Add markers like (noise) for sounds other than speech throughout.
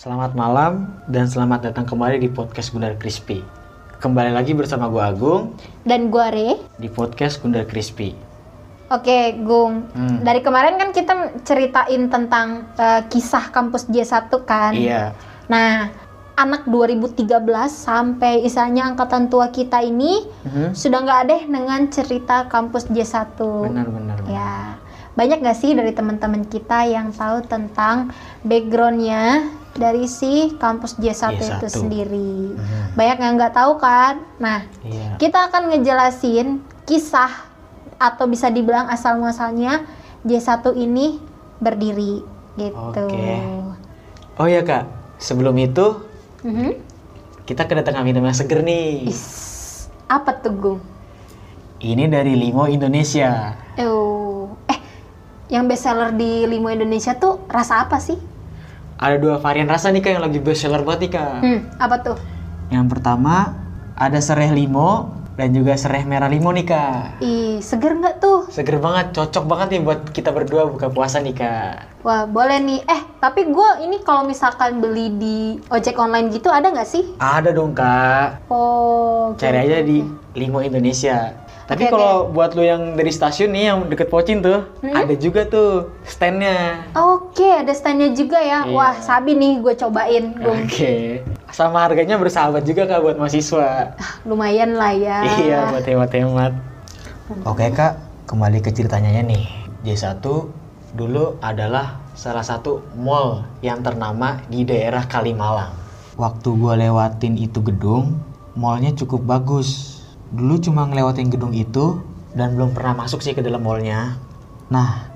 Selamat malam dan selamat datang kembali di podcast Gundar Crispy. Kembali lagi bersama gue Agung Dan gua Re. di podcast Gundar Crispy. Oke, Gung. Hmm. Dari kemarin kan kita ceritain tentang eh, kisah kampus J1 kan. Iya, Nah, anak 2013 sampai istilahnya angkatan tua kita ini Mhm. sudah nggak ada dengan cerita kampus J1. benar-benar. Ya. Banyak gak sih dari teman-teman kita yang tahu tentang backgroundnya dari si kampus J1, itu J1. sendiri? Mhm. Banyak yang nggak tahu kan? Nah, Iya. kita akan ngejelasin kisah atau bisa dibilang asal muasalnya J1 ini berdiri gitu. Oke. Oh ya kak, sebelum itu Mhm. kita kedatangan minum yang seger nih. Is, apa tuh Gung? Ini dari Limo Indonesia. Eh, yang best seller di Limo Indonesia tuh rasa apa sih? Ada dua varian rasa nih kak yang lagi best seller banget nih kak. Hmm, apa tuh? Yang pertama ada sereh limo dan juga sereh merah limo nih kak. Ih, seger nggak tuh? Seger banget, cocok banget nih buat kita berdua buka puasa nih kak. Wah, boleh nih. Eh, tapi gue ini kalau misalkan beli di ojek online gitu ada nggak sih? Ada dong kak. Oh, Cari oke, aja di Limo Indonesia. Tapi kalau buat lu yang dari stasiun nih yang deket Pocin tuh, Hmm? ada juga tuh standnya. Oke, ada standnya juga ya. Iya. Wah, sabi nih gue cobain. Oke. Sama harganya bersahabat juga kak buat mahasiswa. Lumayan lah ya. Iya, buat hemat-hemat. Oke kak, kembali ke ceritanya nih. J1 dulu adalah salah satu mall yang ternama di daerah Kalimalang. Waktu gua lewatin itu gedung, mallnya cukup bagus. Dulu cuma ngelewatin gedung itu dan belum pernah masuk sih ke dalam mallnya. Nah,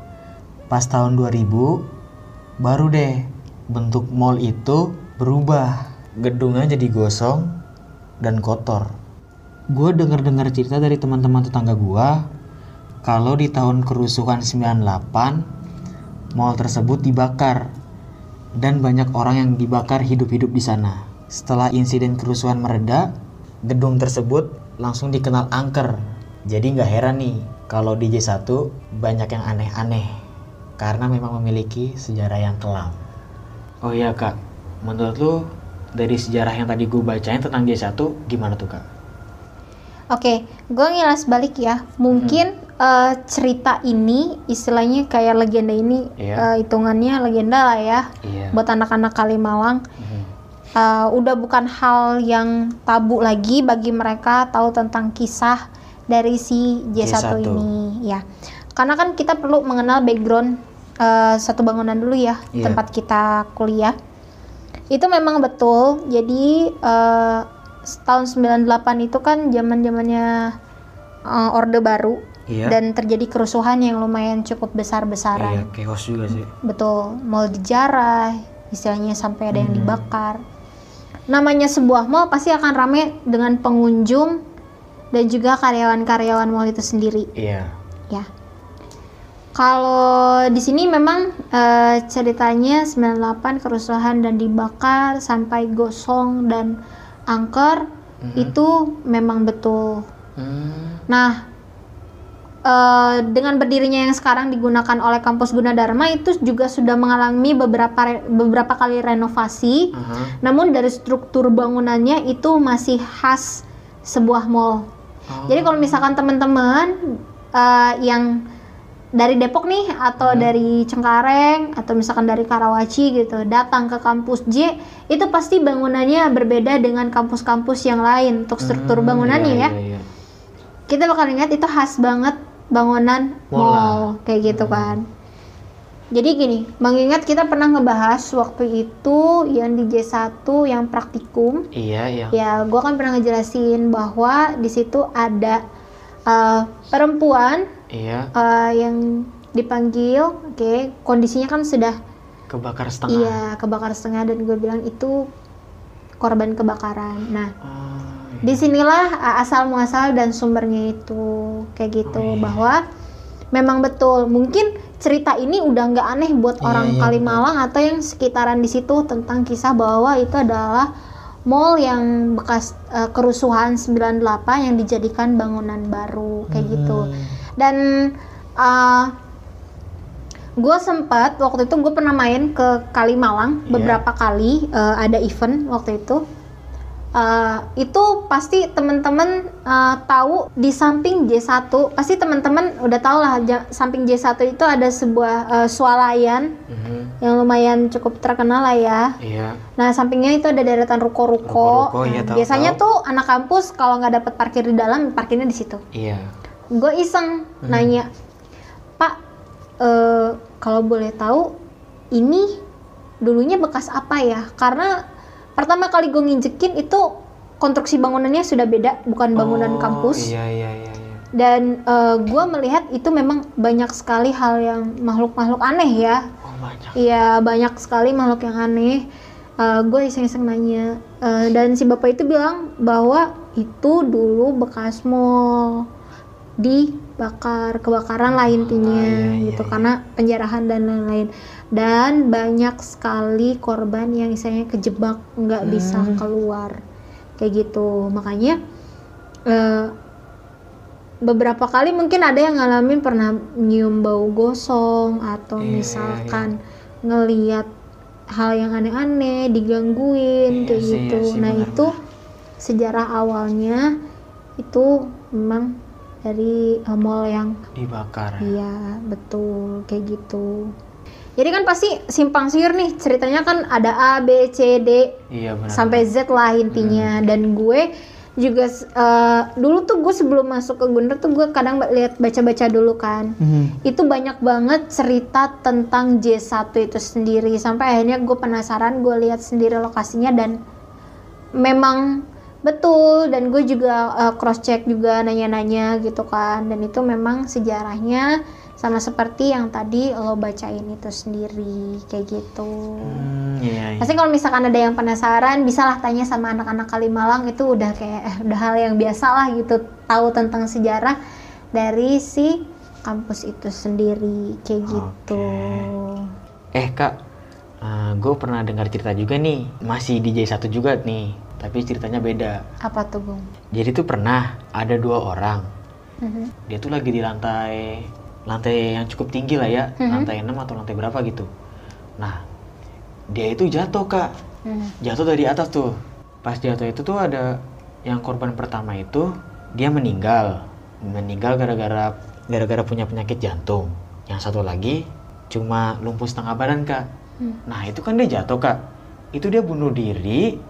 pas tahun 2000 baru deh bentuk mall itu berubah. Gedungnya jadi gosong dan kotor. Gue denger-dengar cerita dari teman-teman tetangga gue kalau di tahun kerusuhan 98 mall tersebut dibakar dan banyak orang yang dibakar hidup-hidup di sana. Setelah insiden kerusuhan mereda, gedung tersebut langsung dikenal angker. Jadi nggak heran nih kalau di J1 banyak yang aneh-aneh karena memang memiliki sejarah yang kelam. Oh iya kak, menurut lu dari sejarah yang tadi gue bacain tentang J1 gimana tuh kak? Oke, gue ngilas balik ya. Mungkin eh, cerita ini istilahnya kayak legenda ini Iya. eh, hitungannya legenda lah ya. Iya. Buat anak-anak Kalimalang, Mhm. Eh, udah bukan hal yang tabu lagi bagi mereka tahu tentang kisah dari si J1, J1. ini ya. Karena kan kita perlu mengenal background eh, satu bangunan dulu ya, Iya. tempat kita kuliah. Itu memang betul. Jadi eh, tahun 98 itu kan zaman-zamannya eh, Orde Baru Iya. dan terjadi kerusuhan yang lumayan cukup Iya, besar-besaran. chaos juga sih. Betul, mall dijarah, istilahnya sampai ada yang Hmm. dibakar. Namanya sebuah mall pasti akan rame dengan pengunjung dan juga karyawan-karyawan mall itu sendiri, Iya. ya. Kalau di sini memang eh, ceritanya 98 kerusuhan dan dibakar sampai gosong dan angker Mhm. itu memang betul. Hmm. Nah, eh, dengan berdirinya yang sekarang digunakan oleh kampus Gunadarma itu juga sudah mengalami beberapa re- beberapa kali renovasi. Aha. Namun dari struktur bangunannya itu masih khas sebuah mall. Oh. Jadi kalau misalkan teman-teman eh, yang dari Depok nih atau dari Cengkareng atau misalkan dari Karawaci gitu datang ke kampus J itu pasti bangunannya berbeda dengan kampus-kampus yang lain untuk struktur Hmm, bangunannya iya, ya iya, iya. kita bakal ingat itu khas banget bangunan Mall mall kayak gitu kan. Jadi gini, mengingat kita pernah ngebahas waktu itu yang di J1 yang praktikum, Iya, iya. ya gua kan pernah ngejelasin bahwa di situ ada eh, perempuan Iya, eh, yang dipanggil, oke, kondisinya kan sudah kebakar setengah. iya kebakar setengah dan gue bilang itu korban kebakaran. Nah, iya. Di sinilah uh, asal muasal dan sumbernya itu kayak gitu Oh, iya. bahwa memang betul mungkin cerita ini udah nggak aneh buat Iya, orang iya, Kalimalang atau yang sekitaran di situ tentang kisah bahwa itu adalah mall yang bekas uh, kerusuhan 98 yang dijadikan bangunan baru kayak gitu Hmm. dan uh, gue sempat waktu itu gue pernah main ke Kalimalang Iya. beberapa kali eh, ada event waktu itu Eh, itu pasti teman-teman eh, tahu di samping J1 pasti teman-teman udah tahu lah samping J1 itu ada sebuah eh, swalayan Mhm. yang lumayan cukup terkenal lah ya Iya. Nah, sampingnya itu ada deretan ruko-ruko. Tahu, biasanya tahu. tuh anak kampus kalau nggak dapet parkir di dalam, parkirnya di situ. Iya. Gue iseng Hmm. nanya, Pak, eh, kalau boleh tahu, ini dulunya bekas apa ya? Karena pertama kali gue nginjekin itu konstruksi bangunannya sudah beda, bukan bangunan Oh, kampus. Iya iya iya. iya. Dan gue melihat itu memang banyak sekali hal yang makhluk-makhluk aneh ya. Oh banyak. Iya banyak sekali makhluk yang aneh. gue iseng-iseng nanya Eh, dan si bapak itu bilang bahwa itu dulu bekas mall dibakar kebakaran lah intinya iya, iya, gitu. iya. karena penjarahan dan lain-lain. Dan banyak sekali korban yang misalnya kejebak nggak bisa Hmm. keluar. Kayak gitu. Makanya eh, beberapa kali mungkin ada yang ngalamin pernah nyium bau gosong atau Iya, iya, misalkan ngeliat hal yang aneh-aneh digangguin Iya kayak iya gitu. nah benar, itu sejarah awalnya itu memang dari uh, mall yang Dibakar. iya betul kayak gitu jadi kan pasti simpang siur nih ceritanya kan ada A B C D Iya benar. sampai Z lah intinya Hmm. dan gue juga eh, dulu tuh gue sebelum masuk ke Gundar tuh gue kadang lihat baca-baca dulu kan Mhm. itu banyak banget cerita tentang J1 itu sendiri sampai akhirnya gue penasaran gue lihat sendiri lokasinya dan memang betul dan gue juga cross check juga nanya-nanya gitu kan dan itu memang sejarahnya sama seperti yang tadi lo bacain itu sendiri kayak gitu. Hmm, iya iya. Pasti kalau misalkan ada yang penasaran, bisalah tanya sama anak-anak Kalimalang itu udah kayak eh, (laughs) udah hal yang biasa lah gitu tahu tentang sejarah dari si kampus itu sendiri kayak gitu. Eh kak, gue pernah dengar cerita juga nih, masih di J1 juga nih, tapi ceritanya beda. Apa tuh, Bung? Jadi tuh pernah ada dua orang, Mhm. dia tuh lagi di lantai lantai yang cukup tinggi lah ya, Mhm. lantai 6 atau lantai berapa gitu. Nah, dia itu jatuh kak, Mhm. jatuh dari atas tuh. Pas jatuh itu tuh ada yang korban pertama itu dia meninggal, meninggal gara-gara gara-gara punya penyakit jantung. Yang satu lagi cuma lumpuh setengah badan kak. Hmm. Nah itu kan dia jatuh kak. Itu dia bunuh diri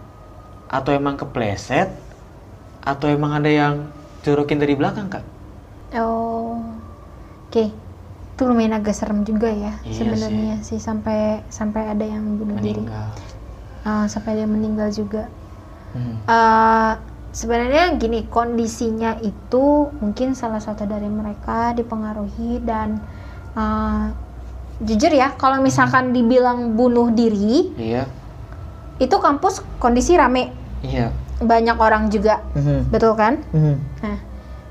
atau emang kepleset atau emang ada yang jorokin dari belakang kak? Oh. Oke. Itu lumayan agak serem juga ya Iya sebenarnya sih. sampai sampai ada yang bunuh diri. Ah, sampai ada yang meninggal juga. Hmm. Eh, sebenarnya gini kondisinya itu mungkin salah satu dari mereka dipengaruhi dan eh, jujur ya kalau misalkan dibilang bunuh diri Iya. itu kampus kondisi rame Iya. banyak orang juga Mhm. betul kan Mhm. nah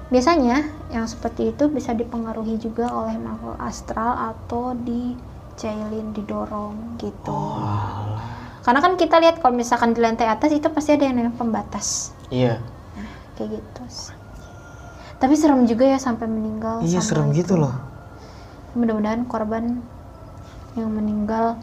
biasanya yang seperti itu bisa dipengaruhi juga oleh makhluk astral atau dicailin didorong gitu Oh, karena kan kita lihat kalau misalkan di lantai atas itu pasti ada yang namanya pembatas Iya. kayak gitu. Tapi serem juga ya sampai meninggal. Iya serem itu. gitu loh. Mudah-mudahan korban yang meninggal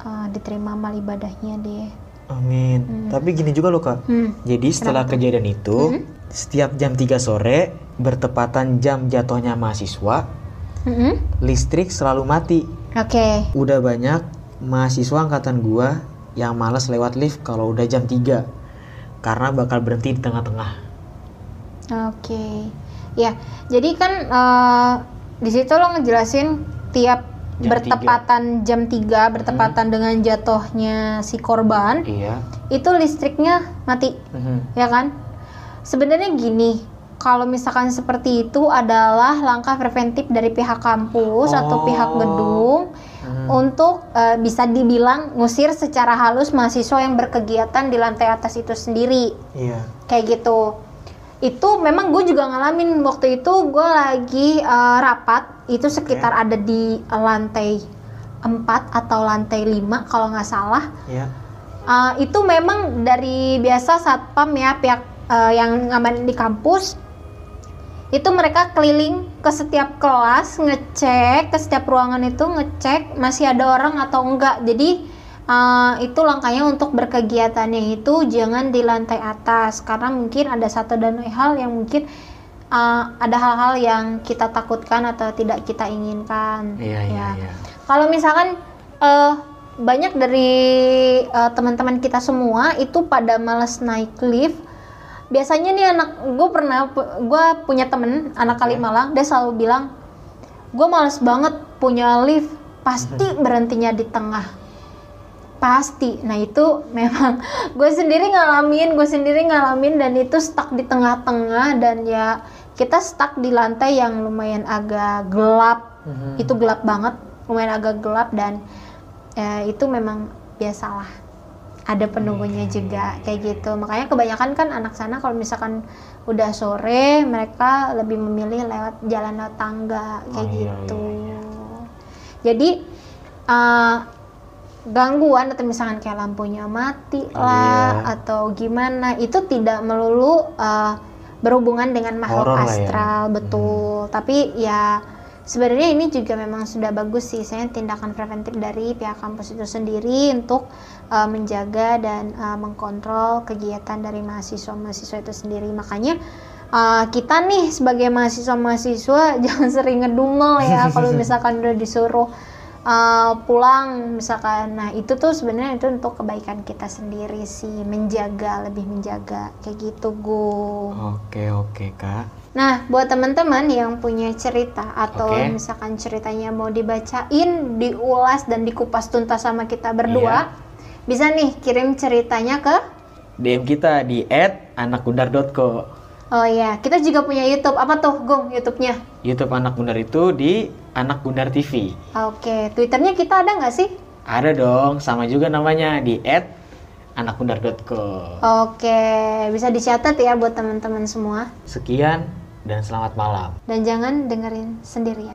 uh, diterima amal ibadahnya deh. Amin. Hmm. Tapi gini juga loh kak. Hmm. Jadi setelah kejadian itu, Hmm. setiap jam 3 sore bertepatan jam jatuhnya mahasiswa, Mm-mm. listrik selalu mati. Oke. Udah banyak mahasiswa angkatan gua yang malas lewat lift kalau udah jam 3 karena bakal berhenti di tengah-tengah. Oke. Ya, jadi kan uh, di situ lo ngejelasin tiap Jam bertepatan jam 3 bertepatan dengan jatuhnya si korban, Iya. itu listriknya mati. Mhm. ya kan? Sebenarnya gini, kalau misalkan seperti itu adalah langkah preventif dari pihak kampus atau Oh. pihak gedung Mhm. untuk eh, bisa dibilang ngusir secara halus mahasiswa yang berkegiatan di lantai atas itu sendiri, Iya. kayak gitu. Itu memang gue juga ngalamin waktu itu gue lagi eh, rapat itu sekitar ada di lantai 4 atau lantai 5 kalau nggak salah. Iya. Uh, itu memang dari biasa satpam ya pihak uh, yang ngaman di kampus itu mereka keliling ke setiap kelas ngecek ke setiap ruangan itu ngecek masih ada orang atau enggak jadi uh, itu langkahnya untuk berkegiatannya itu jangan di lantai atas karena mungkin ada satu dan lain hal yang mungkin uh, ada hal-hal yang kita takutkan atau tidak kita inginkan. Iya, iya, ya. iya. kalau misalkan uh, banyak dari uh, teman-teman kita semua itu pada males naik lift biasanya nih anak gue pernah gue punya temen anak Kalimalang dia selalu bilang gue males banget punya lift pasti (laughs) berhentinya di tengah pasti. Nah itu memang (laughs) gue sendiri ngalamin gue sendiri ngalamin dan itu stuck di tengah-tengah dan ya kita stuck di lantai yang lumayan agak gelap. Mhm. itu gelap banget lumayan agak gelap dan ya, itu memang biasalah. Ada penunggunya juga kayak gitu. makanya kebanyakan kan anak sana kalau misalkan udah sore mereka lebih memilih lewat jalan lewat tangga kayak Oh, iya, gitu. iya, jadi uh, gangguan atau misalkan kayak lampunya mati Oh, lah iya. atau gimana itu tidak melulu uh, berhubungan dengan makhluk Horor lah ya. astral betul tapi ya sebenarnya ini juga memang sudah bagus sih saya tindakan preventif dari pihak kampus itu sendiri untuk uh, menjaga dan uh, mengkontrol kegiatan dari mahasiswa-mahasiswa itu sendiri makanya uh, kita nih sebagai mahasiswa-mahasiswa (laughs) jangan sering ngedumel ya (laughs) kalau misalkan udah disuruh uh, pulang misalkan nah itu tuh sebenarnya itu untuk kebaikan kita sendiri sih menjaga lebih menjaga kayak gitu gu Oke, oke, Kak. Nah, buat teman-teman yang punya cerita atau Oke. misalkan ceritanya mau dibacain, diulas dan dikupas tuntas sama kita berdua, bisa nih kirim ceritanya ke DM kita di @anakgundar.co. Oh ya, kita juga punya YouTube. Apa tuh, Gong, YouTube-nya? YouTube Anak Gundar itu di Anak Gundar TV. Oke, Twitternya kita ada nggak sih? Ada dong, sama juga namanya di @anakgundar.co. Oke, bisa dicatat ya buat teman-teman semua. Sekian dan selamat malam. Dan jangan dengerin sendirian.